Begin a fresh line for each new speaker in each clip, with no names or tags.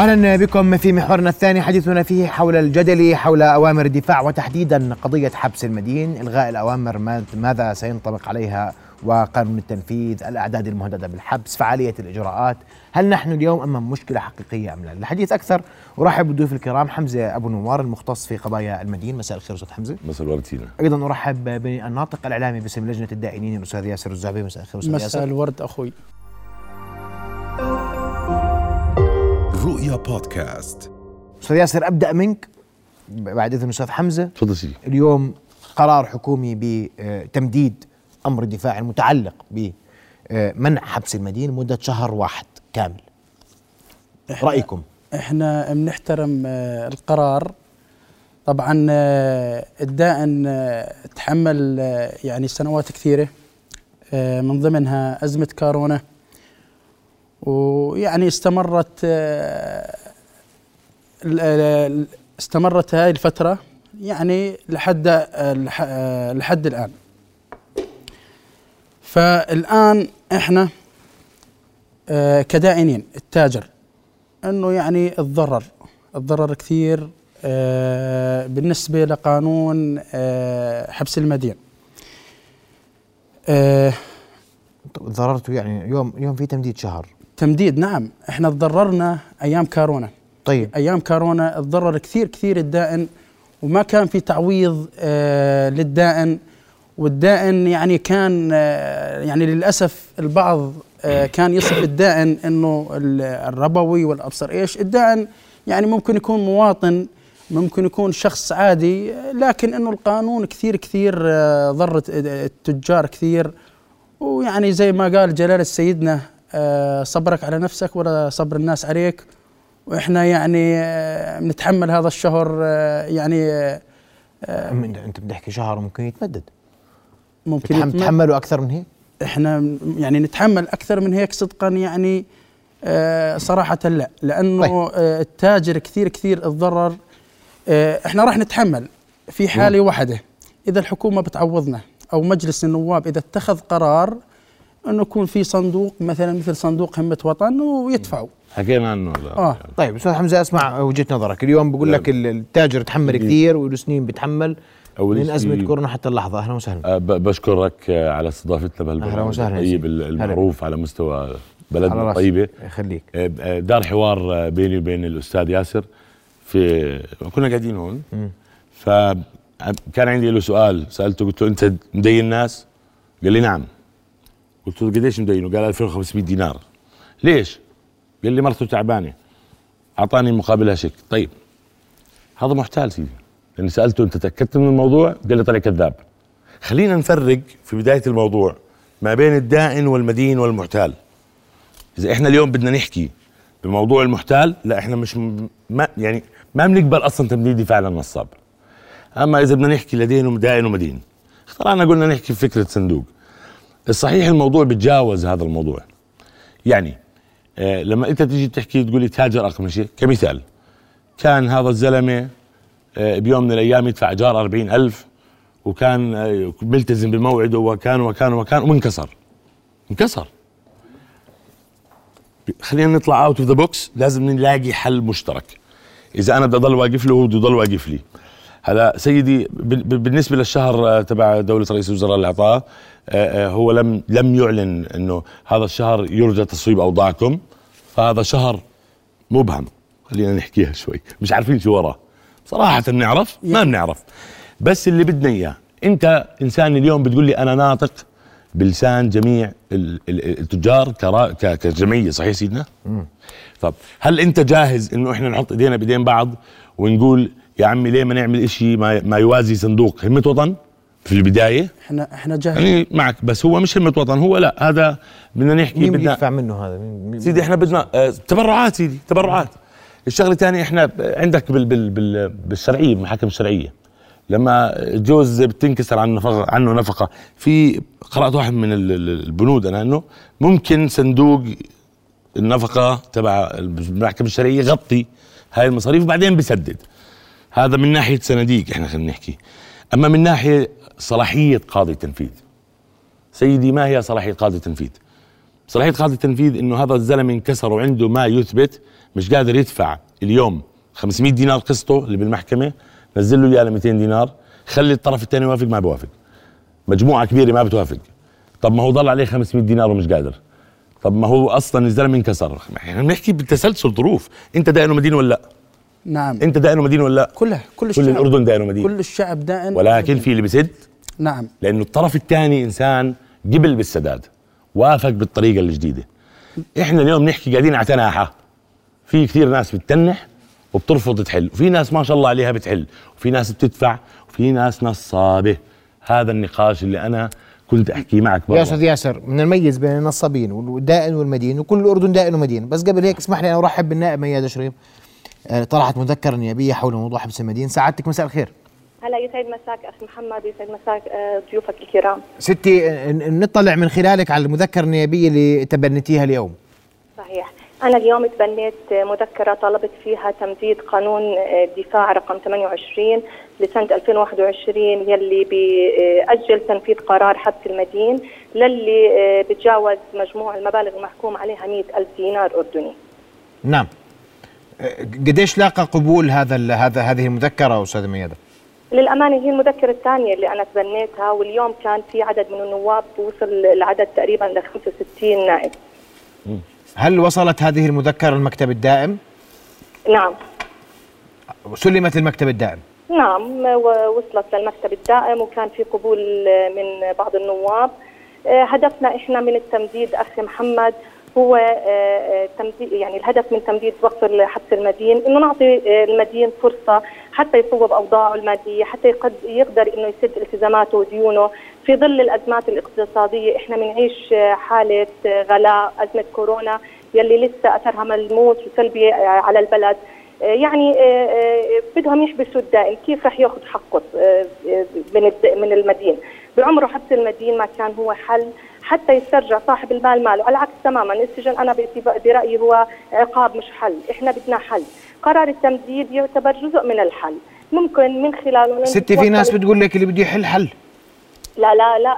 أهلا بكم في محورنا الثاني حديثنا فيه حول الجدل حول أوامر الدفاع وتحديدا قضية حبس المدين، إلغاء الأوامر ماذا سينطبق عليها وقانون التنفيذ، الأعداد المهددة بالحبس، فعالية الإجراءات، هل نحن اليوم امام مشكلة حقيقية أم لا؟ الحديث أكثر أرحب بالضيوف الكرام حمزة أبو نوار المختص في قضايا المدين، مساء الخير أستاذ حمزة.
مساء الورد فينا.
أيضا أرحب بالناطق الإعلامي باسم لجنة الدائنين الأستاذ ياسر الزعبي، مساء الخير أستاذ
ياسر. مساء الورد أخوي.
رؤيا بودكاست. أستاذ ياسر أبدأ منك. بعد إذن أستاذ حمزة
تفضل سيدي.
اليوم قرار حكومي بتمديد أمر الدفاع المتعلق بمنع حبس المدينة لمده شهر واحد كامل. إحنا رأيكم؟
إحنا بنحترم آه، القرار. طبعا آه، الدائن آه، تحمل يعني سنوات كثيرة من ضمنها أزمة كورونا. ويعني استمرت آه، استمرت هاي الفترة يعني لحد آه، آه، لحد الآن. فالآن إحنا كدائنين التاجر إنه يعني الضرر الضرر كثير بالنسبة لقانون حبس المدين.
ضررته يعني يوم يوم في تمديد شهر.
تمديد. نعم إحنا تضررنا أيام كورونا.
طيب.
أيام كورونا تضرر كثير كثير الدائن وما كان في تعويض آه للدائن والدائن يعني كان آه يعني للأسف البعض آه كان يصف الدائن إنه الربوي والأبصر إيش. الدائن يعني ممكن يكون مواطن ممكن يكون شخص عادي لكن إنه القانون كثير كثير آه ضر التجار كثير. ويعني زي ما قال جلالة سيدنا آه، صبرك على نفسك ولا صبر الناس عليك. وإحنا يعني آه، بنتحمل هذا الشهر آه، يعني
أنت بتحكي شهر ممكن يتمدد. ممكن يتحملوا أكثر من هيك؟
إحنا يعني نتحمل أكثر من هيك صدقا يعني صراحة لا. لأنه طيب. التاجر كثير كثير تضرر إحنا راح نتحمل في حالة واحدة. إذا الحكومة بتعوضنا أو مجلس النواب إذا اتخذ قرار انه يكون في صندوق مثلا مثل صندوق همة وطن ويدفعوا.
حكينا عنه
لا. آه. طيب أستاذ حمزة أسمع وجهة نظرك. اليوم بقول لك التاجر تحمل كثير وله سنين بتحمل. من أزمة كورونا حتى اللحظة. أهلا وسهلا.
أه بشكرك على استضافتنا بهالبرنامج أهلا وسهلا الطيب المعروف على مستوى بلدنا الطيبة.
يخليك.
أه، دار حوار بيني وبين الأستاذ ياسر في كنا قاعدين هون. فكان عندي له سؤال سألته قلت له أنت مدين الناس؟ قال لي نعم. قلت له قديش مدينه؟ قال 2500 دينار. ليش؟ قال لي مرته تعبانة. أعطاني مقابلها شيك. طيب. هذا محتال سيدي. لأني سألته أنت تأكدت من الموضوع؟ قال لي طلع كذاب خلينا نفرق في بداية الموضوع ما بين الدائن والمدين والمحتال. إذا إحنا اليوم بدنا نحكي بموضوع المحتال لا إحنا مش ما يعني ما بنقبل أصلا تمديد دفاع للنصاب أما إذا بدنا نحكي لدين ودائن ومدين اخترعنا قلنا نحكي في فكرة صندوق. الصحيح الموضوع بتجاوز هذا الموضوع. يعني آه لما أنت تيجي تحكي تقول لي تاجر اقمشه كمثال كان هذا الزلمة آه بيوم من الأيام يدفع ايجار 40000 وكان آه ملتزم بموعده وكان وكان وكان وانكسر. انكسر. خلينا نطلع out of the box لازم نلاقي حل مشترك. إذا أنا بدي أضل واقف له هو بده يضل واقف لي. هلا سيدي بالنسبة للشهر آه، تبع دولة رئيس الوزراء اللي أعطاه آه، آه، هو لم لم يعلن إنه هذا الشهر يرجى تصويب أوضاعكم. فهذا شهر مبهم. خلينا نحكيها شوي. مش عارفين شو وراه. صراحة بنعرف ما بنعرف. بس اللي بدنا إياه أنت إنسان اليوم بتقول لي أنا ناطق بلسان جميع التجار كجمعية صحيح سيدنا؟ طب هل أنت جاهز إنه إحنا نحط إيدينا بإيدين بعض ونقول يا عمي ليه ما نعمل إشي ما, ما يوازي صندوق همة وطن؟ في البداية.
إحنا إحنا جاهزين
يعني معك بس هو مش همة وطن هو لا هذا بدنا نحكي
مين بدنا يدفع منه هذا؟ مين
سيدي إحنا بدنا آه تبرعات سيدي تبرعات. الشغلة الثانية إحنا عندك بال بال بال بالشرعية بالمحاكم الشرعية. لما جوز بتنكسر عن نفقة عنه نفقة في قرأت واحد من البنود أنا إنه ممكن صندوق النفقة تبع المحكمه الشرعية يغطي هاي المصاريف وبعدين بسدد هذا من ناحية صناديق إحنا خلينا نحكي. أما من ناحية صلاحية قاضي التنفيذ. سيدي ما هي صلاحية قاضي التنفيذ؟ صلاحية قاضي التنفيذ إنه هذا الزلمه انكسر وعنده ما يثبت مش قادر يدفع اليوم 500 دينار قسطه اللي بالمحكمة نزل له إياه ل 200 دينار خلي الطرف الثاني يوافق ما بيوافق. مجموعة كبيرة ما بتوافق. طب ما هو ضل عليه 500 دينار ومش قادر. طب ما هو أصلا الزلمه انكسر. إحنا بنحكي بتسلسل ظروف. أنت دائن مدين ولا لا؟
نعم.
انت دائن مدين ولا لا؟
كلها كل
كل
الشعب
الأردن دائن مدين
كل الشعب دائن
ولكن في اللي بسد؟
نعم.
لأنه الطرف الثاني إنسان قبل بالسداد وافق بالطريقة الجديدة. إحنا اليوم نحكي قاعدين على تناحة. في كثير ناس بتتنح وبترفض تحل وفي ناس ما شاء الله عليها بتحل وفي ناس بتدفع وفي ناس نصابة. هذا النقاش اللي أنا كنت أحكي معك
يا
برا.
أستاذ ياسر بدنا نميز بين النصابين والدائن والمدين وكل الأردن دائن ومدين. بس قبل هيك اسمح لي أنا أرحب بالنائب مياد شريف. طرحت مذكرة نيابيه حول موضوع حبس المدين. سعادتك مساء الخير.
هلا يسعد مساك أخي محمد يسعد مساك آه، ضيوفك الكرام.
ستي آه، نطلع من خلالك على المذكرة النيابيه اللي تبنتيها اليوم.
صحيح. أنا اليوم تبنيت آه، مذكرة طلبت فيها تمديد قانون آه، الدفاع رقم 28 لسنة 2021 يلي بيأجل تنفيذ قرار حبس المدين للي آه، بتجاوز مجموع المبالغ المحكوم عليها 100 ألف دينار أردني.
نعم. آه، قديش لاقى قبول هذا هذا هذه المذكرة أستاذ ميادة؟
للأمانة هي المذكرة الثانية اللي أنا تبنيتها واليوم كان في عدد من النواب وصل العدد تقريبا ل 65 نائب.
هل وصلت هذه المذكرة المكتب الدائم؟
نعم.
سلمت المكتب الدائم؟
نعم ووصلت للمكتب الدائم وكان في قبول من بعض النواب. آه، هدفنا إحنا من التمديد أخي محمد هو آه، آه، يعني الهدف من تمديد وقف حبس المدين إنه نعطي آه، المدين فرصة حتى يصوب أوضاعه المادية حتى يقد يقدر إنه يسد التزاماته وديونه. في ظل الأزمات الاقتصادية إحنا بنعيش حالة غلاء أزمة كورونا يلي لسه أثرها ملموس وسلبي على البلد. يعني بدهم يحبسوا الدائن كيف رح ياخذ حقه من من المدين. بعمره حبس المدين ما كان هو حل. حتى يسترجع صاحب المال ماله. على العكس تماما السجن أنا باعتبا- برأيي هو عقاب مش حل. إحنا بدنا حل. قرار التمديد يعتبر جزء من الحل. ممكن من خلاله
ستي في ناس بتقول لك اللي بده يحل حل.
لا لا لا.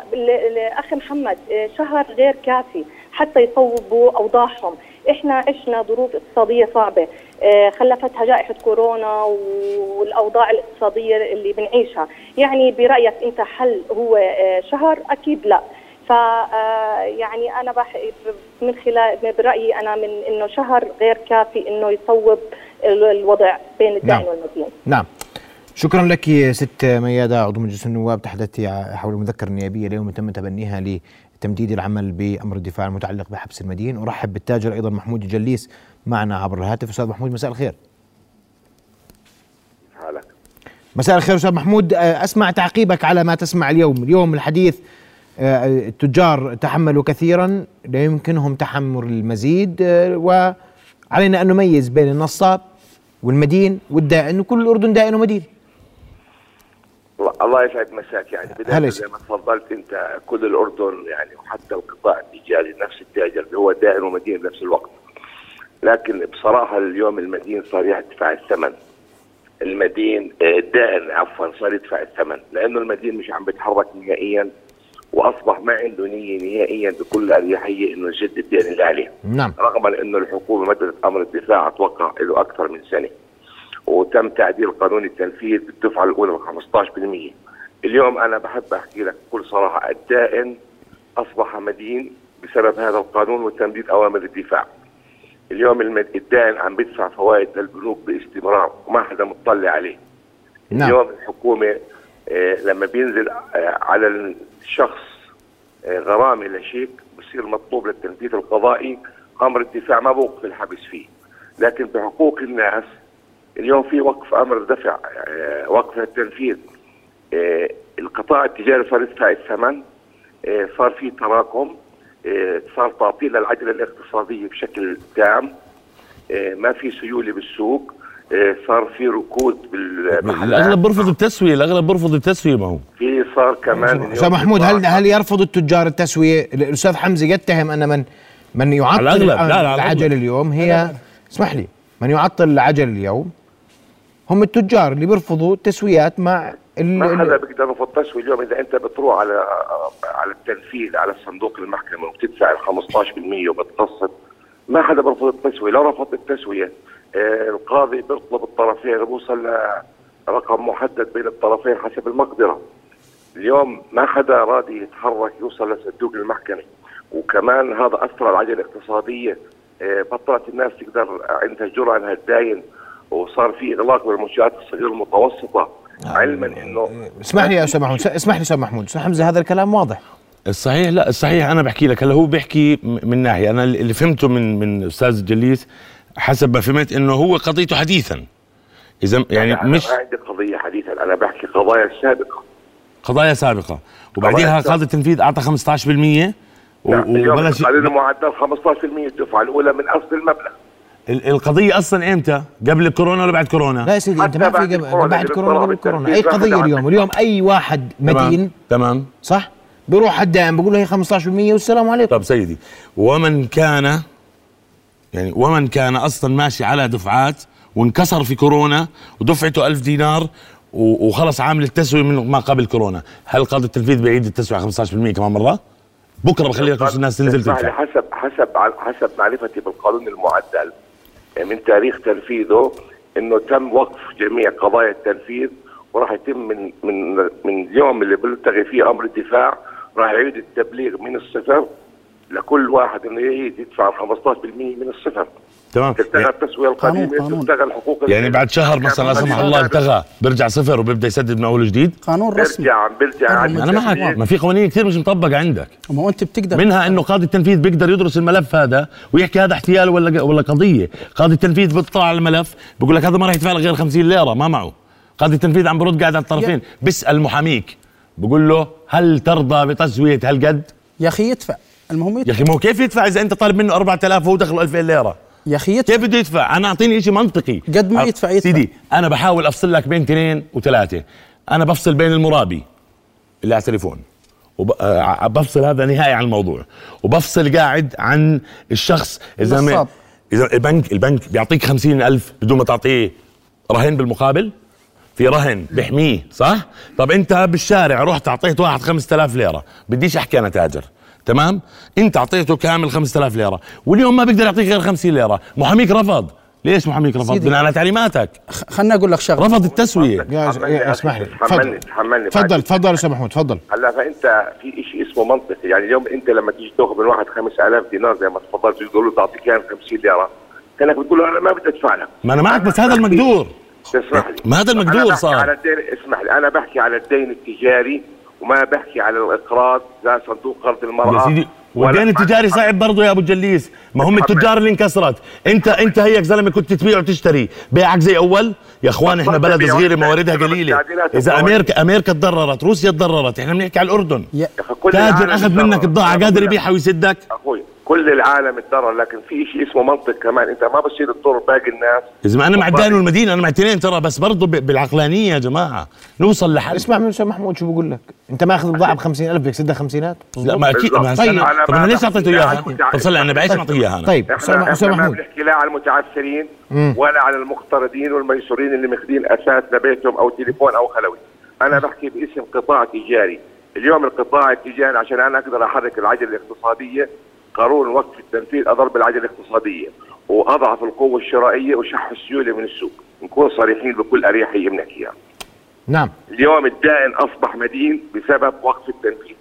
أخي محمد شهر غير كافي حتى يصوبوا أوضاعهم. إحنا عشنا ظروف اقتصادية صعبة. آه، خلفتها جائحة كورونا والأوضاع الاقتصادية اللي بنعيشها. يعني برأيك أنت حل هو آه، شهر؟ أكيد لا. ف آه، يعني أنا بح من خلال برأيي أنا من إنه شهر غير كافي إنه يصوب ال- الوضع بين الدائن
نعم.
والمدين.
نعم. شكرا لك يا ست ميادة عضو مجلس النواب تحدثتي حول المذكرة النيابية اليوم تم تبنيها لتمديد العمل بأمر الدفاع المتعلق بحبس المدين. أرحب بالتاجر أيضا محمود الجليس معنا عبر الهاتف. أستاذ محمود مساء الخير.
حالك
مساء الخير أستاذ محمود. أسمع تعقيبك على ما تسمع اليوم. اليوم الحديث التجار تحملوا كثيرا لا يمكنهم تحمل المزيد آه، وعلينا أن نميز بين النصاب والمدين والدائن وكل الأردن دائن ومدين.
الله- يسعد مساك يعني. بداية. زي ما تفضلت أنت كل الأردن يعني وحتى القطاع التجاري نفس التاجر اللي هو دائن ومدين بنفس الوقت. لكن بصراحة اليوم المدين صار يدفع الثمن. المدين آه، الدائن عفوا صار يدفع الثمن. لأنه المدين مش عم بيتحرك نهائيا. وأصبح ما عنده نية نهائيا بكل أريحية إنه يسد الدين اللي عليه.
نعم.
رغم إنه الحكومة مدت أمر الدفاع أتوقع له أكثر من سنة. وتم تعديل قانون التنفيذ بالدفعة الأولى ب 15% اليوم أنا بحب أحكي لك بكل صراحة الدائن أصبح مدين بسبب هذا القانون وتمديد أوامر الدفاع. اليوم. الدائن عم بيدفع فوائد للبنوك باستمرار وما حدا مطلع عليه.
نعم.
اليوم الحكومة لما بينزل آه على الشخص آه غرامه لشيك بصير مطلوب للتنفيذ القضائي أمر الدفاع ما بوقف الحبس فيه. لكن بحقوق الناس اليوم في وقف أمر دفع آه وقف التنفيذ. آه القطاع التجاري صار يدفع الثمن آه صار في تراكم آه صار تعطيل للعجله الاقتصاديه بشكل تام آه ما في سيولة بالسوق. آه صار في ركود بالمحلات
الأغلب برفض التسوية الأغلب برفض التسوية ما هو
في صار كمان
أستاذ محمود هل هل يرفض التجار التسوية؟ الأستاذ حمزة يتهم أن من من يعطل
الأغلب. لا، لا، على
العجل. اليوم هي اسمح لي من يعطل العجل اليوم هم التجار اللي بيرفضوا التسويات مع
ما حدا بيقدر يرفض تسويه اليوم إذا أنت بتروح على على التنفيذ على صندوق المحكمة وبتدفع ال 15% وبتقسط ما حدا بيرفض التسوية لو رفضت التسوية آه، القاضي بيطلب الطرفين بوصل لرقم محدد بين الطرفين حسب المقدرة. اليوم ما حدا راضي يتحرك يوصل لصندوق المحكمة. وكمان هذا أثر على العجلة الاقتصادية. آه، بطلت الناس تقدر عندها جرأه أنها تداين. وصار في إغلاق بالمنشآت الصغيرة المتوسطة. علما إنه
اسمح لي يا أستاذ محمود. اسمح لي أستاذ محمود. أستاذ حمزه هذا الكلام واضح.
الصحيح؟ لا الصحيح أنا بحكي لك. هلا هو بيحكي من ناحية. أنا اللي فهمته من من أستاذ جليس حسب ما فهمت إنه هو قضيته حديثا. إذا يعني
أنا
مش
ما عندي قضية حديثا أنا بحكي قضايا سابقة.
قضايا سابقة. وبعديها قاضي التنفيذ أعطى 15% و-
نعم
وبلش
علينا معدل 15% الدفعة الأولى من أصل المبلغ.
ال- القضية أصلا إمتى؟ قبل الكورونا ولا بعد كورونا؟
لا يا سيدي أنت
حتى
ما
بعد
في قبل
الكورونا
بعد
اللي
كورونا قبل كورونا. قضية
واحد
اليوم؟ اليوم أي واحد مدين؟
تمام. تمام
صح بيروح الدائم بقول له هي 15% والسلام عليكم.
طب سيدي ومن كان يعني ومن كان أصلا ماشي على دفعات وانكسر في كورونا ودفعته ألف دينار وخلص عامل التسوية من ما قبل كورونا. هل قاضي التنفيذ بيعيد التسوية 15% كمان مرة؟ بكرة بخلي لك نص الناس تنزل تدفع.
حسب حسب حسب معرفتي بالقانون المعدل من تاريخ تنفيذه إنه تم وقف جميع قضايا التنفيذ وراح يتم من من من اليوم اللي بيلتغي فيه أمر الدفاع راح يعيد التبليغ من الصفر لكل واحد إنه يعيد يدفع 15% من الصفر.
تمام.
تلتغى التسوية
قانون-
القديمه. تلتغى الحقوق
يعني بعد شهر مثلا لا سمح الله التغى بيرجع صفر وبيبدأ يسدد من أول وجديد
قانون رسمي.
بيرجع بيرجع عن
أنا معك. ما في قوانين كثير مش مطبقة عندك.
ما هو أنت بتقدر.
منها إنه قاضي التنفيذ بيقدر يدرس الملف هذا ويحكي هذا احتيال ولا ولا قضية، قاضي التنفيذ بيطلع على الملف بيقول لك هذا ما راح يدفع لك غير 50 ليرة ما معه، قاضي التنفيذ عم برد قاعد على الطرفين، بيسأل محاميك بقول له هل ترضى بتسوية هالقد؟
يا أخي يدفع. المهم
يا
يدفع
أخي ما هو كيف يدفع إذا أنت طالب منه 4000 وهو دخله 2000 ليرة؟
يا أخي يدفع
كيف بده يدفع؟ أنا أعطيني شيء منطقي
قد ما يدفع يدفع.
سيدي أنا بحاول أفصل لك بين اثنين وثلاثة، أنا بفصل بين المرابي اللي على التليفون وبفصل هذا نهائي عن الموضوع وبفصل قاعد عن الشخص إذا ما. إذا البنك البنك بيعطيك خمسين ألف بدون ما تعطيه رهن بالمقابل في رهن بيحميه صح طب أنت بالشارع رحت أعطيت واحد خمسة آلاف ليرة بديش أحكي أنا تاجر تمام؟ انت اعطيته كامل خمسة آلاف ليرة. واليوم ما بيقدر يعطيك غير خمسين ليرة. محاميك رفض. ليش محاميك رفض. بناء على تعليماتك.
خ- خلنا أقول لك شغلة.
رفض التسوية.
يا اسمح لي.
تحملني
تفضل.
تحملني
تفضل تفضل أستاذ محمود تفضل.
هلا فأنت في شيء اسمه منطقي. يعني اليوم أنت لما تيجي تأخذ من واحد 5000 دينار زي ما تفضلت تقول له تعطيك اياها 50 ليرة كأنك بتقول له أنا ما بدي أدفع لك.
ما أنا معك بس هذا المقدور.
تسمح لي.
ما هذا المقدور صار.
على الدين اسمح لي. أنا بحكي على الدين التجاري وما بحكي على الإقراض زي صندوق قرض المرأة.
يا سيدي والدين التجاري صعب برضه يا أبو جليس ما هم التجار اللي انكسرت. انت انت هيك زلمة كنت تبيع وتشتري. بيعك زي أول. يا أخوان
إحنا
بلد
صغيرة.
مواردها قليلة.
إذا.
أمريكا أمريكا تضررت روسيا تضررت. إحنا بنحكي على
الأردن.
تاجر
أخذ.
منك البضاعه
أنا
قادر. يبيعها ويسدك.
أخوي كل العالم اتضرر لكن في شيء اسمه منطق كمان انت ما بصير تضر باقي الناس
يا زلمه أنا مع. الدين والمدينة أنا مع الاثنين ترى بس برضه بالعقلانية يا جماعة نوصل لحل
اسمع من أستاذ محمود شو بقول لك أنت ماخذ بضاعه ب 50000 بدك تسدها خمسينات
لا ما أكيد ما. طيب
أنا
طب
أنا
ليش اعطيته
إياها؟
طب صلي على النبي ليش نعطيه إياها أنا؟
طيب أستاذ
إحنا ما
محمود
بنحكي لا على المتعثرين ولا على المقترضين والميسورين اللي ماخذين أساس لبيتهم أو تليفون أو خلوي أنا بحكي باسم قطاع تجاري اليوم القطاع التجاري عشان أنا أقدر أحرك العجلة الاقتصادية قانون وقف التنفيذ أضرب العجلة الاقتصادية وأضعف القوة الشرائية وشح السيولة من السوق. نكون صريحين بكل أريحية بنحكيها
نعم.
اليوم الدائن أصبح مدين بسبب وقف التنفيذ.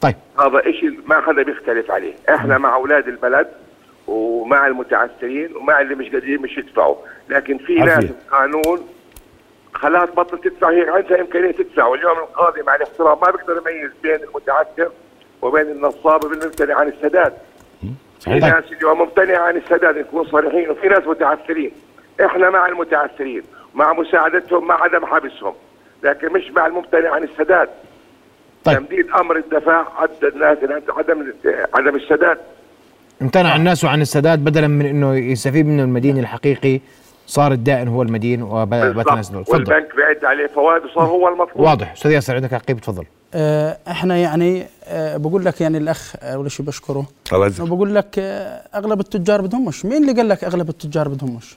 طيب.
هذا شيء ما حدا بيختلف عليه. إحنا مع أولاد البلد ومع المتعثرين ومع اللي مش قادرين مش يدفعوا. لكن في. ناس القانون خلاص بطل تدفع هي عندها امكانيه تدفع. واليوم القاضي مع الاحترام ما بيقدر يميز بين المتعثر وبين النصاب وبين عن السداد. في. ناس اليوم ممتنع عن السداد نكون صريحين وفي ناس متعثرين إحنا مع المتعثرين مع مساعدتهم مع عدم حبسهم. لكن مش مع الممتنع عن السداد.
طيب.
تمديد أمر الدفاع عدد الناس عدم عدم السداد.
امتنع الناس عن السداد بدلا من إنه يستفيد منه المدين الحقيقي. صار الدائن هو المدين وبتنازلوا تفضل.
والبنك بيعد عليه فوائد وصار هو المطلوب
واضح. أستاذ ياسر عندك عقيب تفضل.
إحنا يعني آه، بقول لك يعني الأخ اول شيء بشكره؟
الله.
بقول لك آه، أغلب التجار بدهمش مين اللي قال لك أغلب التجار بدهمش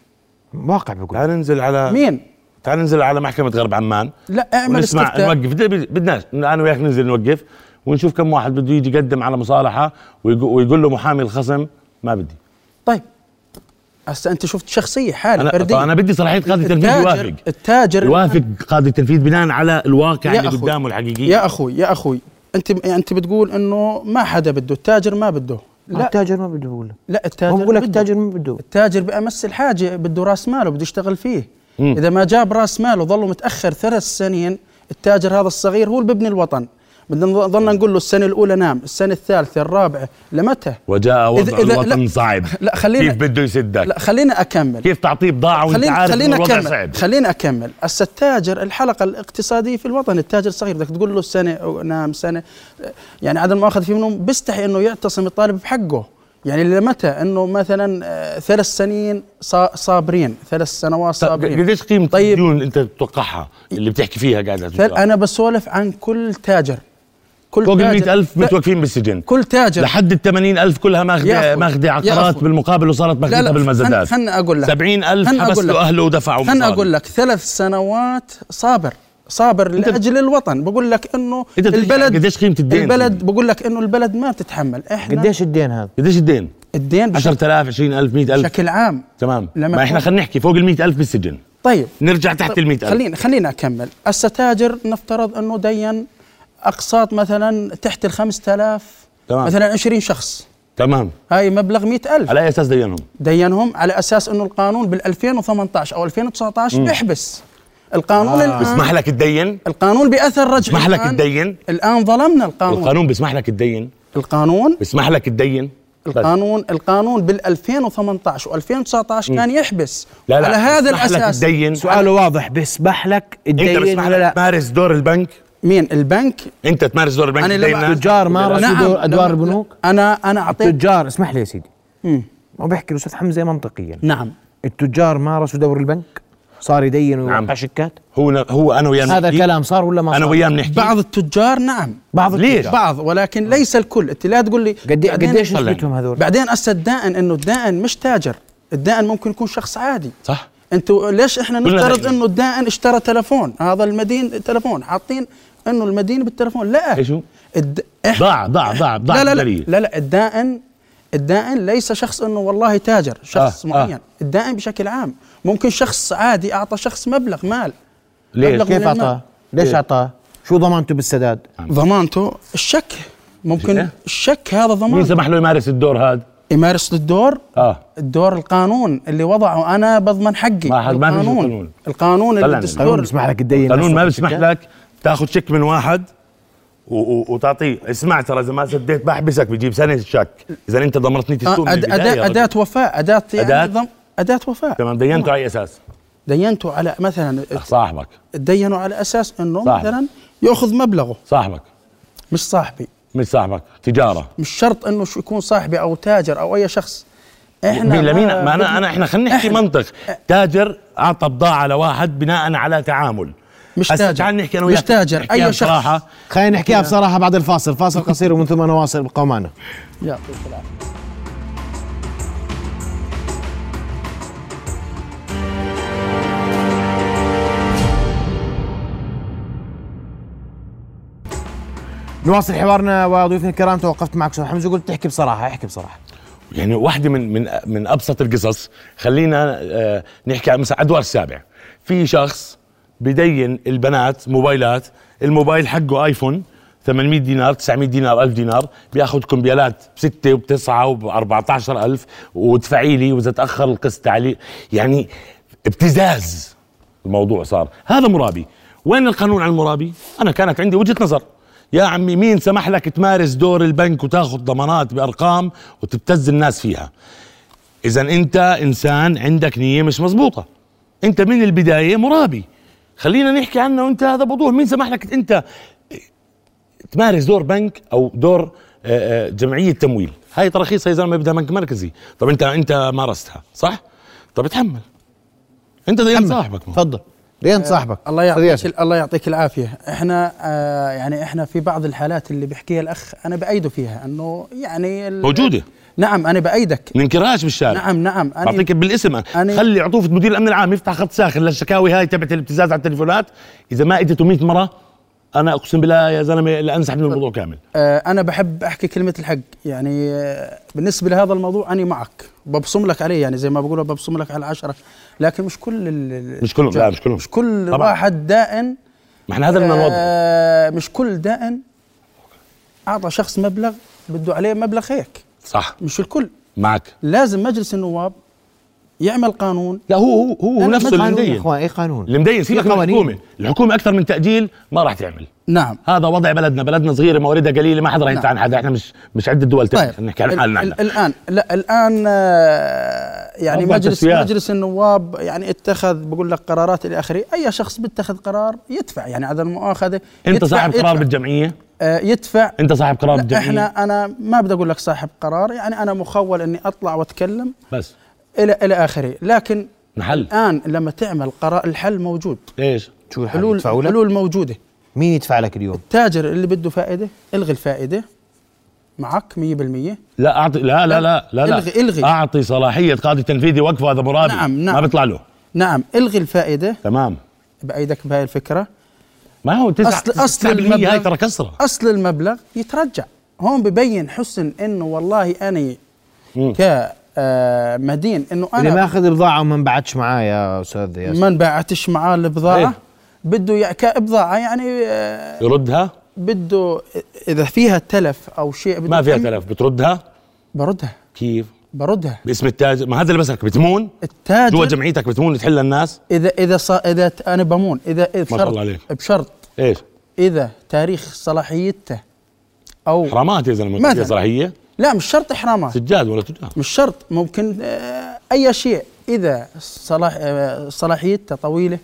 واقع بقول
تعال ننزل على
مين؟
تعال ننزل على محكمة غرب عمان.
لا اعمل
ونسمع
استفتاء
نوقف. بدنا- بدناش أنا وياك ننزل نوقف ونشوف كم واحد بده يجي يقدم على مصالحة ويقو- ويقول له محامي الخصم ما بدي.
طيب. هسه أنت شفت شخصية
حالة
أنا
فردية. أنا بدي صلاحيه قاضي التنفيذ
التاجر
يوافق.
التاجر
يوافق قاضي التنفيذ بناء على الواقع اللي
أخوي.
قدامه الحقيقي
يا أخوي يا أخوي. انت أنت بتقول إنه ما حدا بده التاجر ما بده. لا.
التاجر ما بده يقول
لا التاجر
هو بقول لك
بده.
التاجر ما بده.
التاجر بأمس الحاجة بده رأس ماله بده يشتغل فيه.
مم.
إذا ما جاب رأس ماله ظله متأخر ثلاث سنين التاجر هذا الصغير هو اللي ببني الوطن. بدنا نظلنا نقول له السنة الأولى نام السنة الثالثة الرابعة لمتى؟
وجاء وضع
إذا- إذا-
الوطن
لا.
صعب.
لا خلينا
كيف بده يسدك؟
لا خلينا أكمل.
كيف تعطيه بضاعة وأنت
خلينا
عارف
خلينا
الوضع
أكمل.
صعب؟
خلينا أكمل. هسه التاجر الحلقة الاقتصادية في الوطن التاجر الصغير بدك تقول له أو نام سنة. يعني عدم المؤاخذة في منهم بيستحي إنه يعتصم الطالب بحقه. يعني لمتى؟ إنه مثلا آه، ثلاث سنين صا- صابرين ثلاث سنوات
طيب
صابرين.
قديش قيمة
طيب.
الديون أنت تتوقعها اللي بتحكي فيها قاعد
أنا بسولف عن كل تاجر. كل
فوق ال
تاجر
100000
لا،
متوقفين بالسجن.
كل تاجر.
لحد ال 80000 كلها ماخذه
ماخذة
عقارات. بالمقابل وصارت ماخذتها بالمزادات.
خلنا أقول لك.
70000
خلنا
حبس
أقول لك.
له أهله ودفعوا
خلنا. أقول لك ثلاث سنوات صابر. صابر لأجل الوطن. بقول لك
إنه
البلد
قديش قيمة الدين؟
البلد بقول لك إنه البلد ما بتتحمل. إحنا
قديش الدين هذا؟
قديش الدين؟
الدين بشكل
10000 20000 100000
بشكل عام.
تمام.
لما
ما
إحنا
خلينا نحكي فوق ال 100000 بالسجن.
طيب.
نرجع تحت ال 100000
خلينا خلينا أكمل. هسه تاجر نفترض إنه دين أقساط مثلا تحت ال 5000
تمام.
مثلا 20 شخص
تمام
هاي مبلغ 100000
على أي أساس دينهم؟
دينهم على أساس إنه القانون بال 2018 أو 2019 بيحبس القانون
آه.
الان
بسمح لك تدين؟
القانون بأثر رجعي
بسمح لك
الآن-
تدين؟
الآن ظلمنا القانون
القانون بسمح لك تدين؟
القانون
بسمح لك تدين؟ بس.
القانون القانون بال 2018 و2019 كان يحبس
لا لا
على هذا الأساس
تدين
سؤاله واضح بيسمح لك
إنت
الدين
بسمح
ولا
لك؟ تمارس دور البنك؟
مين البنك
أنت تمارس دور البنك ناس؟
التجار مارسوا
نعم
دور أدوار
لما-
البنوك؟
أنا أنا اعطيت
التجار اسمح لي يا سيدي. ما بحكي الأستاذ حمزة منطقيا
نعم
التجار مارسوا دور البنك صار يدين ويوقع
نعم.
شيكات
هو ن- هو أنا وياه
هذا. الكلام صار ولا ما صار؟
أنا وياه بنحكي
بعض التجار نعم
بعض
ليش؟
التجار.
بعض ولكن ليس الكل أنت لا تقول لي
قد
بعدين-
قديش. نسبتهم هذول؟
بعدين هسه الدائن إنه الدائن مش تاجر الدائن ممكن يكون شخص عادي
صح
أنتوا ليش
إحنا
نفترض. انه الدائن اشترى تلفون هذا المدين تلفون حاطين انه المدين بالتلفون لا
إيش هو؟
الد...
ضاع ضاع ضاع ضاع
لا لا لا. لا لا الدائن الدائن ليس شخص انه والله تاجر شخص
آه،
آه. معين آه. الدائن بشكل عام ممكن شخص عادي أعطى شخص مبلغ مال
ليش؟
مبلغ
كيف. أعطاه؟ ليش أعطاه؟ شو ضمانته بالسداد؟
ضمانته الشك ممكن
إيه؟
الشك هذا
مين
ضمان
سمح له يمارس الدور هذا؟
يمارس الدور
آه.
الدور القانون اللي وضعه أنا بضمن حقي.
ما حد- ما
القانون.
قانون.
القانون.
القانون
الدستور
بيسمح لك تدين
القانون ما بيسمح؟ لك تاخذ شيك من واحد و- و- وتعطيه. اسمع ترى إذا ما سديت بحبسك بجيب سنه شك. إذا أنت ضمرتني
آه،
السوق من
أد-
رجل.
أداة وفاء. أداة يعني
أداة؟
ضم أداة وفاء.
تمام. دينته على أي أساس؟
دينته على مثلا
صاحبك.
دينوا على أساس أنه
صاحبك.
مثلا يأخذ مبلغه.
صاحبك.
مش صاحبي.
مش صاحبك تجارة.
مش شرط أنه شو يكون صاحبي أو تاجر أو أي شخص. إحنا
مين لمين؟
ما
أنا انا إحنا خلينا نحكي منطق. تاجر أعطى بضاعة لواحد بناء على تعامل.
مش تاجر.
تعال نحكي أنا
مش
وياك
تاجر.
نحكيها
أي شخص.
بصراحة.
خلينا نحكيها بصراحة بعد الفاصل. فاصل قصير ومن ثم نواصل ابقوا معنا
يعطيك العافية.
نواصل حوارنا وضيوفنا الكرام توقفت معك أستاذ حمزة قلت تحكي بصراحة احكي بصراحة.
يعني واحدة من من من أبسط القصص. خلينا آه، نحكي عن مثلا أدوار السابع. في شخص بدين البنات موبايلات. الموبايل حقه آيفون 800 دينار 900 دينار 1000 دينار. بياخذ كمبيالات بستة وبتسعة وب 14000 وادفعي لي وإذا تأخر القسط علي يعني ابتزاز الموضوع صار. هذا مرابي. وين القانون على المرابي؟ أنا كانت عندي وجهة نظر. يا عمي مين سمح لك تمارس دور البنك وتاخذ ضمانات بأرقام وتبتز الناس فيها؟ اذا أنت إنسان عندك نية مش مزبوطه أنت من البداية مرابي. خلينا نحكي عنه وانت هذا بوضوح مين سمح لك أنت تمارس دور بنك أو دور آه، آه، جمعية تمويل؟ هاي تراخيص يا زلمة بدها بنك مركزي. طب أنت أنت مارستها صح؟ طب اتحمل أنت دين صاحبك.
تفضل. لين صاحبك
الله. يعطيك الله يعطيك العافية. إحنا آه يعني إحنا في بعض الحالات اللي بيحكيها الأخ أنا بايده فيها إنه يعني ال-
موجودة.
نعم أنا بأيدك.
ننكرهاش بالشارع.
نعم نعم. أنا
بعطيك بالاسم.
أنا-
خلي عطوفة مدير الأمن العام يفتح خط ساخن للشكاوي هاي تبعت الابتزاز على التليفونات. إذا ما اجته 100 مرة أنا أقسم بالله يا زلمة لا انسحب من الموضوع كامل.
آه، أنا بحب أحكي كلمة الحق. يعني آه، بالنسبة لهذا الموضوع أنا معك. ببصم لك عليه يعني زي ما بقولوا ببصم لك على العشرة لكن مش كل ال-
مش كلهم لا مش كلهم.
مش كل
طبعاً.
واحد دائن.
ما إحنا هذا اللي
آه، مش كل دائن أعطى شخص مبلغ بده عليه مبلغ هيك.
صح.
مش الكل.
معك.
لازم مجلس النواب يعمل قانون.
لا هو هو هو نفسه اللي
قانون يا
مدين
أخوان اي قانون؟
اللي مدين سيبك من
قوانين.
الحكومة الحكومة أكثر من تأجيل ما راح تعمل.
نعم.
هذا وضع بلدنا. بلدنا صغيرة مواردها قليلة ما حدا راح يدفع
نعم.
عن حدا إحنا مش مش عدة دول
طيب.
طيب. نحكي عن
ال-
حالنا
ال-
إحنا
الآن لا الآن آه، يعني مجلس
تسويات.
مجلس النواب يعني اتخذ بقول لك قرارات إلى آخره. أي شخص بيتخذ قرار يدفع. يعني على المؤاخذة.
أنت
يدفع
صاحب قرار
يدفع.
بالجمعية؟
آه، يدفع.
أنت صاحب قرار بالجمعية؟
إحنا أنا ما بدي أقول لك صاحب قرار. يعني أنا مخول إني أطلع وأتكلم.
بس.
إلى إلى آخره. لكن
نحل
الآن لما تعمل قرار الحل موجود.
إيش؟
شو الحل؟
حلول؟ حلول موجودة.
مين يدفع لك اليوم؟
التاجر اللي بده فائدة الغي الفائدة. معك 100%
لا اعطي لا لا لا لا, لا.
الغي- الغي.
أعطي صلاحية قاضي تنفيذي وقفه هذا مرابي
نعم، نعم.
ما بيطلع له.
نعم الغي الفائدة.
تمام.
بأيدك بهاي الفكرة.
ما هو تسعة
أصل- أصل
9%
المبلغ-
هاي ترى كسرة.
أصل المبلغ يترجع. هون ببين حسن إنه والله أنا
مم.
كمدين إنه
اللي
أنا
ماخذ بضاعة وما انبعتش معاه يا أستاذ ياسر.
ما انباعتش معاه البضاعة
إيه.
بده كبضاعه يعني آه،
يردها؟
بده إذا فيها تلف أو شيء بده
ما فيها تلف بتردها؟
بردها
كيف؟
بردها
باسم التاجر ما هذا اللي بسك بتمون؟ جوا
التاجر
جمعيتك بتمون تحل للناس
اذا إذا صا إذا ت- أنا بمون. اذا إذا
شاء
بشرط
الله عليك.
بشرط.
إيش؟
إذا تاريخ صلاحيته أو
حرامات يا زلمة صلاحية.
لا مش شرط إحرامات.
سجاد ولا تجار.
مش شرط ممكن آه، أي شيء. إذا صلاح آه، صلاحيته طويلة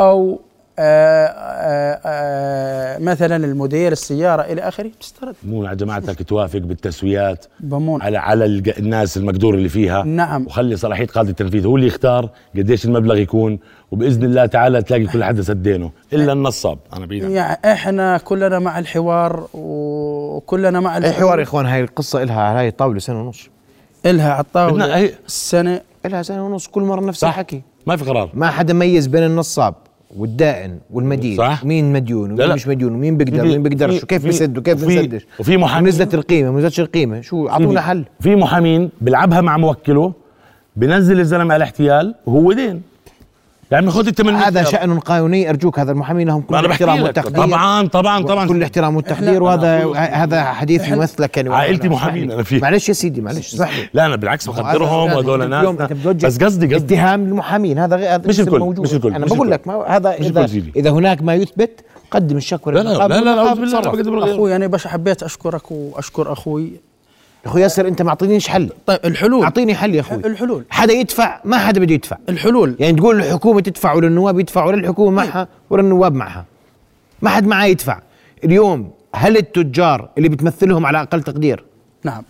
أو آه، آه، آه، مثلا الموديل السيارة إلى آخره. بتسترد
مو على جماعتك توافق بالتسويات؟
بمون.
على على الناس المقدور اللي فيها؟
نعم.
وخلي صلاحية قاضي التنفيذ هو اللي يختار قديش المبلغ يكون وبإذن الله تعالى تلاقي كل حدا سدينه إلا النصاب. أنا بعيد.
يعني إحنا كلنا مع الحوار وكلنا مع
أي حوار يا إخوان؟ هاي القصة إلها هاي طاوله سنة ونص.
إلها على الطاولة
هي
السنة.
إلها سنة ونص كل مرة نفس الحكي.
ما في قرار.
ما حدا ميز بين النصاب. والدائن والمدين.
صح.
مين مديون
لا
ومين
لا.
مش مديون؟ ومين بيقدر ومين بيقدرش وكيف بيسد وكيف بيسدش
وفي محامين-
نزلت القيمة ما نزلتش القيمة؟ شو أعطونا حل.
في محامين بيلعبها مع موكله بنزل الزلمة على احتيال وهو دين. يعني خذ ال 800
هذا. شأن قانوني أرجوك هذا المحامين لهم كل الاحترام والتقدير.
طبعا طبعا طبعا.
كل الاحترام والتقدير وهذا هذا حديث يمثلك يعني.
عائلتي محامين أنا فيه.
معلش يا سيدي معلش صح
لا أنا بالعكس
هذا-
بقدرهم وهذول ناس بس قصدي قصدي.
اتهام للمحامين هذا غير هذا
مش الكل،
موجود.
مش الكل،
أنا
مش
بقول. لك ما هذا
مش
اذا
الكل سيدي.
إذا هناك ما يثبت قدم الشكوى
لا لا لا لا لا بالغير.
أخوي أنا بس حبيت أشكرك وأشكر أخوي.
أخوي ياسر أنت ما أعطينيش حل.
طيب الحلول.
أعطيني حل يا أخوي.
الحلول.
حدا يدفع؟ ما حدا بده يدفع.
الحلول.
يعني تقول الحكومة تدفع ولا النواب يدفعوا ولا الحكومة معها ولا النواب معها. ما حد معاه يدفع. اليوم هل التجار اللي بتمثلهم على أقل تقدير
نعم.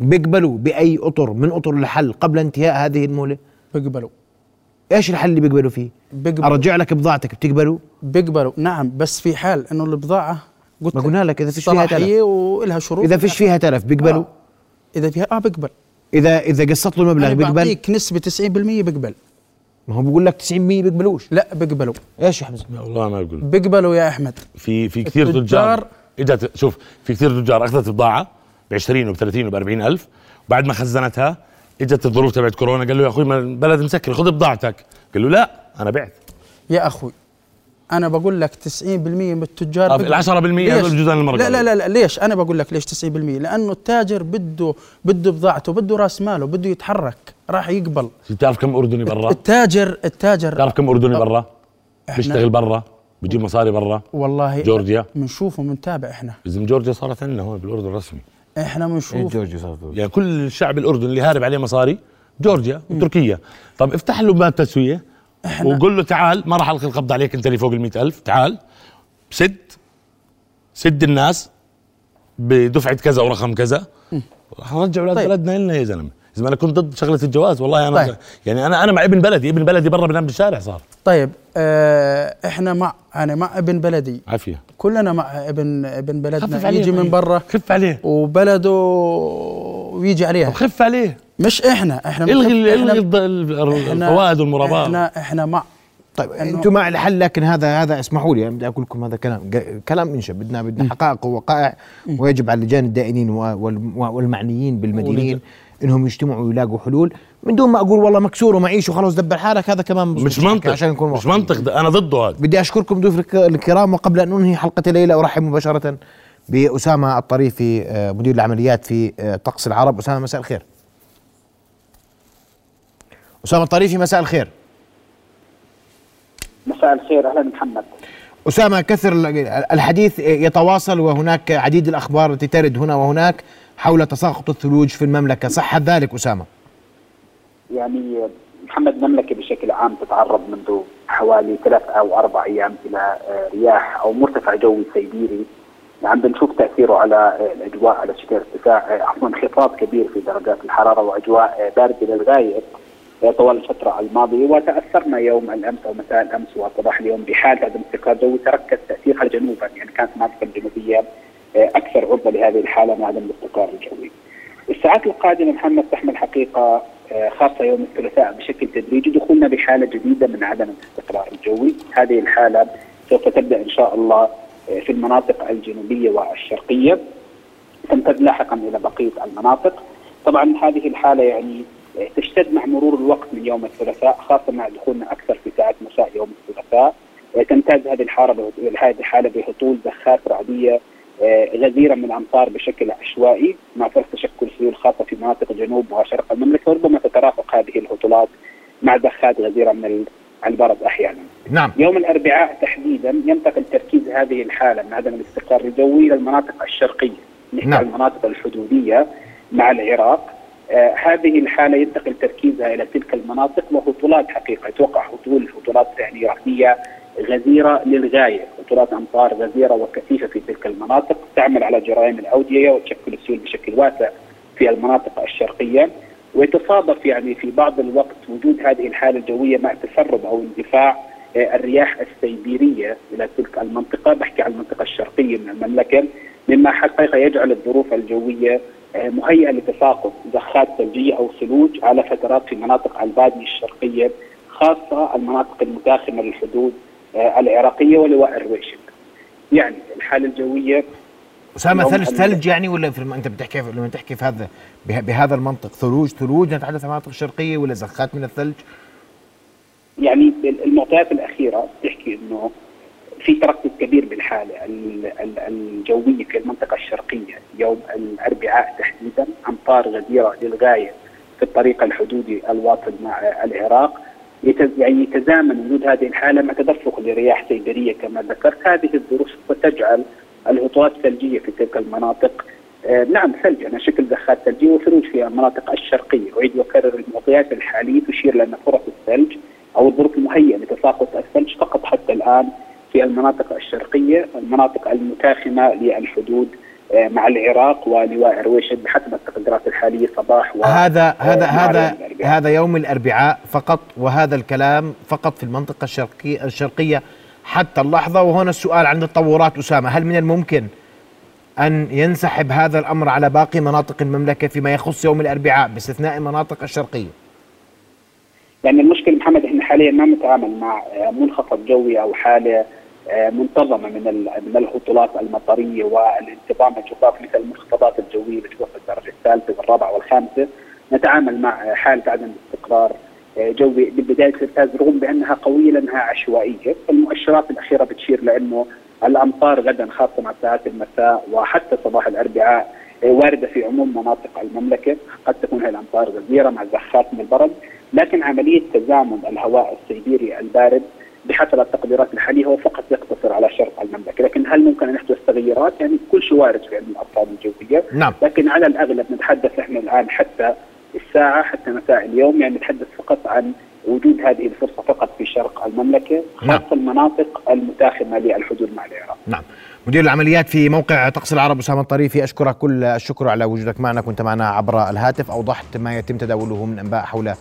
بيقبلوا بأي أطر من أطر الحل قبل انتهاء هذه المهله
بيقبلوا.
إيش الحل اللي بيقبلوا فيه؟
بيقبلوا.
أرجع لك بضاعتك بتقبلوا؟
بيقبلوا. نعم بس في حال إنه البضاعة قلت
ما
لك
قلنا لك إذا فيش فيها تلف.
صلاحيه ولها شروط.
إذا فيش فيها تلف بيقبلوا
آه. إذا فيها آه بيقبل
إذا إذا قسط له المبلغ بيقبل
بعطيك نسبة 90% بيقبل
ما هو بقول لك 90% بيقبلوش
لا بيقبلوا
إيش يا حمزه
والله ما بقول
بيقبلوا يا أحمد.
في في كثير تجار. إجت شوف في كثير تجار أخذت بضاعة ب 20 وب 30 وب 40 ألف. بعد ما خزنتها إجت الظروف تبعت كورونا قال له يا أخوي ما البلد مسكر خذ بضاعتك. قال له لا أنا بعت.
يا أخوي. أنا بقول لك 90% من التجار
طب. ال 10%
ليش؟
هذول جزء المرة
لا لا لا لا ليش؟ أنا بقول لك ليش 90% لأنه التاجر بده بده بضاعته بده رأس ماله بده يتحرك راح يقبل.
بتعرف كم أردني برا؟
التاجر التاجر
بتعرف كم أردني برا؟
إحنا-
بيشتغل برا بجيب مصاري برا.
والله
جورجيا.
بنشوفه بنتابع إحنا.
اذا جورجيا صارت عندنا هون بالأردن الرسمي.
إحنا بنشوف
جورجي صار
يعني كل الشعب الأردني اللي هارب عليه مصاري جورجيا وتركيا طب افتح له باب تسوية. وقول له تعال ما راح ألقي القبض عليك انت اللي فوق ال ألف. تعال سد سد الناس بدفعة كذا ورقم كذا. راح نرجع أولاد
طيب.
بلدنا لنا يا زلمة. إذا أنا كنت ضد شغلة الجواز والله أنا
طيب.
يعني أنا أنا مع ابن بلدي ابن بلدي برا بنام بالشارع صار.
طيب آه إحنا مع أنا مع ابن بلدي.
عافية.
كلنا مع ابن ابن بلدنا. يجي من
طيب.
برا.
خف عليه.
وبلده ويجي عليها.
طب خف عليه.
مش إحنا
إحنا إلغي
إلغي
الفوائد والمرابات
إحنا إحنا مع.
طيب أنتم مع الحل لكن هذا هذا اسمحوا لي بدي أقول لكم هذا كلام كلام انشا بدنا بدنا حقائق ووقائع ويجب على اللجان الدائنين والمعنيين بالمدينين إنهم يجتمعوا ويلاقوا حلول. من دون ما أقول والله مكسور ومعيش وخلاص دبر حالك هذا كمان
مش منطق. عشان نكون مش منطق أنا ضده هذا.
بدي أشكركم ضيوف الكرام وقبل أن أنهي حلقة الليلة أرحب مباشرة. بأسامة الطريفي آه، مدير العمليات في آه، طقس العرب. أسامة مساء الخير. أسامة الطريفي مساء الخير.
مساء الخير. أهلا محمد.
أسامة كثر الحديث يتواصل وهناك عديد الأخبار التي ترد هنا وهناك حول تساقط الثلوج في المملكة. صح ذلك أسامة؟
يعني محمد المملكة بشكل عام تتعرض منذ حوالي ثلاث أو أربع أيام إلى آه، رياح أو مرتفع جوي سيبيري. عم بنشوف تأثيره على آه، الأجواء على شكل ارتفاع آه، عفوا انخفاض كبير في درجات الحرارة وأجواء باردة للغاية طوال الفترة الماضية وتأثرنا يوم الأمس أو مساء الأمس وصباح اليوم بحال عدم استقرار جوي تركز تأثيرها جنوبا يعني كانت المناطق الجنوبية أكثر عرضة لهذه الحالة من عدم الاستقرار الجوي. الساعات القادمة محمد تحمل حقيقة آه، خاصة يوم الثلاثاء بشكل تدريجي دخولنا بحالة جديدة من عدم الاستقرار الجوي هذه الحالة سوف تبدأ إن شاء الله آه، في المناطق الجنوبية والشرقية تمتد لاحقا إلى بقية المناطق. طبعا هذه الحالة يعني تشتد مع مرور الوقت من يوم الثلاثاء خاصة مع دخولنا أكثر في ساعات مساء يوم الثلاثاء. تمتاز هذه الحالة هذه الحالة بهطول زخات رعدية آه، غزيرة من الأمطار بشكل عشوائي مع فرص تشكل سيول خاصة في مناطق جنوب وشرق المملكة وربما تترافق هذه الهطولات مع دخات غزيرة من البرد أحيانا.
نعم.
يوم الأربعاء تحديدا ينتقل تركيز هذه الحالة من عدم الاستقرار الجوي إلى المناطق الشرقية، نحكي نعم. المناطق الحدودية مع العراق. آه هذه الحالة ينتقل تركيزها إلى تلك المناطق وهطولات حقيقة يتوقع هطول هطولات يعني رهنيه غزيرة للغاية، هطولات أمطار غزيرة وكثيفة في تلك المناطق تعمل على جرائم الأودية وتشكل السيول بشكل واسع في المناطق الشرقية ويتصادف يعني في بعض الوقت وجود هذه الحالة الجوية مع تسرب أو اندفاع آه، الرياح السيبيرية إلى تلك المنطقة، بحكي عن المنطقة الشرقية من المملكة مما حقيقة يجعل الظروف الجوية آه، مهيئة لتساقط زخات ثلجية أو ثلوج على فترات في مناطق البادية الشرقية خاصة المناطق المتاخمة للحدود آه، العراقية ولواء الرويشن. يعني الحالة الجوية
أسامة ثلج ثلج يعني ولا في أنت بتحكي لما تحكي في هذا بهذا المنطق ثلوج ثلوج نتحدث عن المناطق الشرقية ولا زخات من الثلج؟
يعني المعطيات الأخيرة بتحكي إنه في تركز كبير بالحالة الجوية في المنطقة الشرقية. يوم الأربعاء تحديدا أمطار غزيره للغاية في الطريق الحدودي الواصل مع العراق. يعني يتزامن وجود هذه الحالة مع تدفق لرياح سيبرية كما ذكرت. هذه الظروف ستجعل الهطولات الثلجية في تلك المناطق. آه نعم ثلج على شكل زخات ثلجيه وثلوج في المناطق الشرقية، أعيد وأكرر المعطيات الحالية تشير لأن فرص الثلج أو الظروف المهيئة لتساقط الثلج فقط حتى الآن في المناطق الشرقية، المناطق المتاخمة للحدود آه، مع العراق ولواء رويشد بحسب التقديرات الحالية صباح
و هذا هذا هذا هذا يوم الأربعاء فقط وهذا الكلام فقط في المنطقة الشرقيه الشرقية. حتى اللحظة وهنا السؤال عند التطورات أسامة هل من الممكن أن ينسحب هذا الأمر على باقي مناطق المملكة فيما يخص يوم الأربعاء باستثناء المناطق الشرقية؟
يعني المشكلة محمد إحنا حاليا ما نتعامل مع منخفض جوي أو حالة آه، منتظمة من من الهطولات المطرية والانتظام الجفاف مثل المنخفضات الجوية اللي في الدرجة الثالثة والرابعة والخامسة نتعامل مع حالة عدم استقرار جوي ببدايه الارتاز رغم بأنها قوية لأنها عشوائية، المؤشرات الأخيرة بتشير لأنه الأمطار غدا خاصة مع ساعات المساء وحتى صباح الأربعاء واردة في عموم مناطق المملكة، قد تكون هذه الأمطار غزيرة مع زخات من البرد، لكن عملية تزامن الهواء السيبيري البارد بحسب التقديرات الحالية هو فقط يقتصر على شرق المملكة، لكن هل ممكن أن يحدث تغيرات؟ يعني كل شيء وارد في علم الارصاد الجوية،
نعم.
لكن على الأغلب نتحدث إحنا الآن حتى الساعة حتى مساء اليوم يعني نتحدث فقط عن وجود هذه الفرصة فقط في شرق المملكة نعم. خاصة نعم. المناطق المتاخمة للحدود مع العراق.
نعم. مدير العمليات في موقع طقس العرب أسامة الطريفي أشكرك كل الشكر على وجودك معنا كنت معنا عبر الهاتف أوضحت ما يتم تداوله من أنباء حول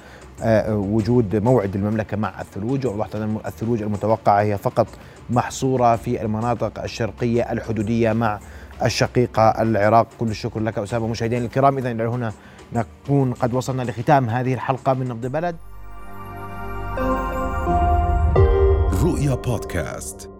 آه، وجود موعد المملكة مع الثلوج ووضحت أن الثلوج المتوقعة هي فقط محصورة في المناطق الشرقية الحدودية مع الشقيقة العراق كل الشكر لك أسامة مشاهدينا الكرام اذا إلى هنا نكون قد وصلنا لختام هذه الحلقة من نبض بلد.
رؤيا بودكاست.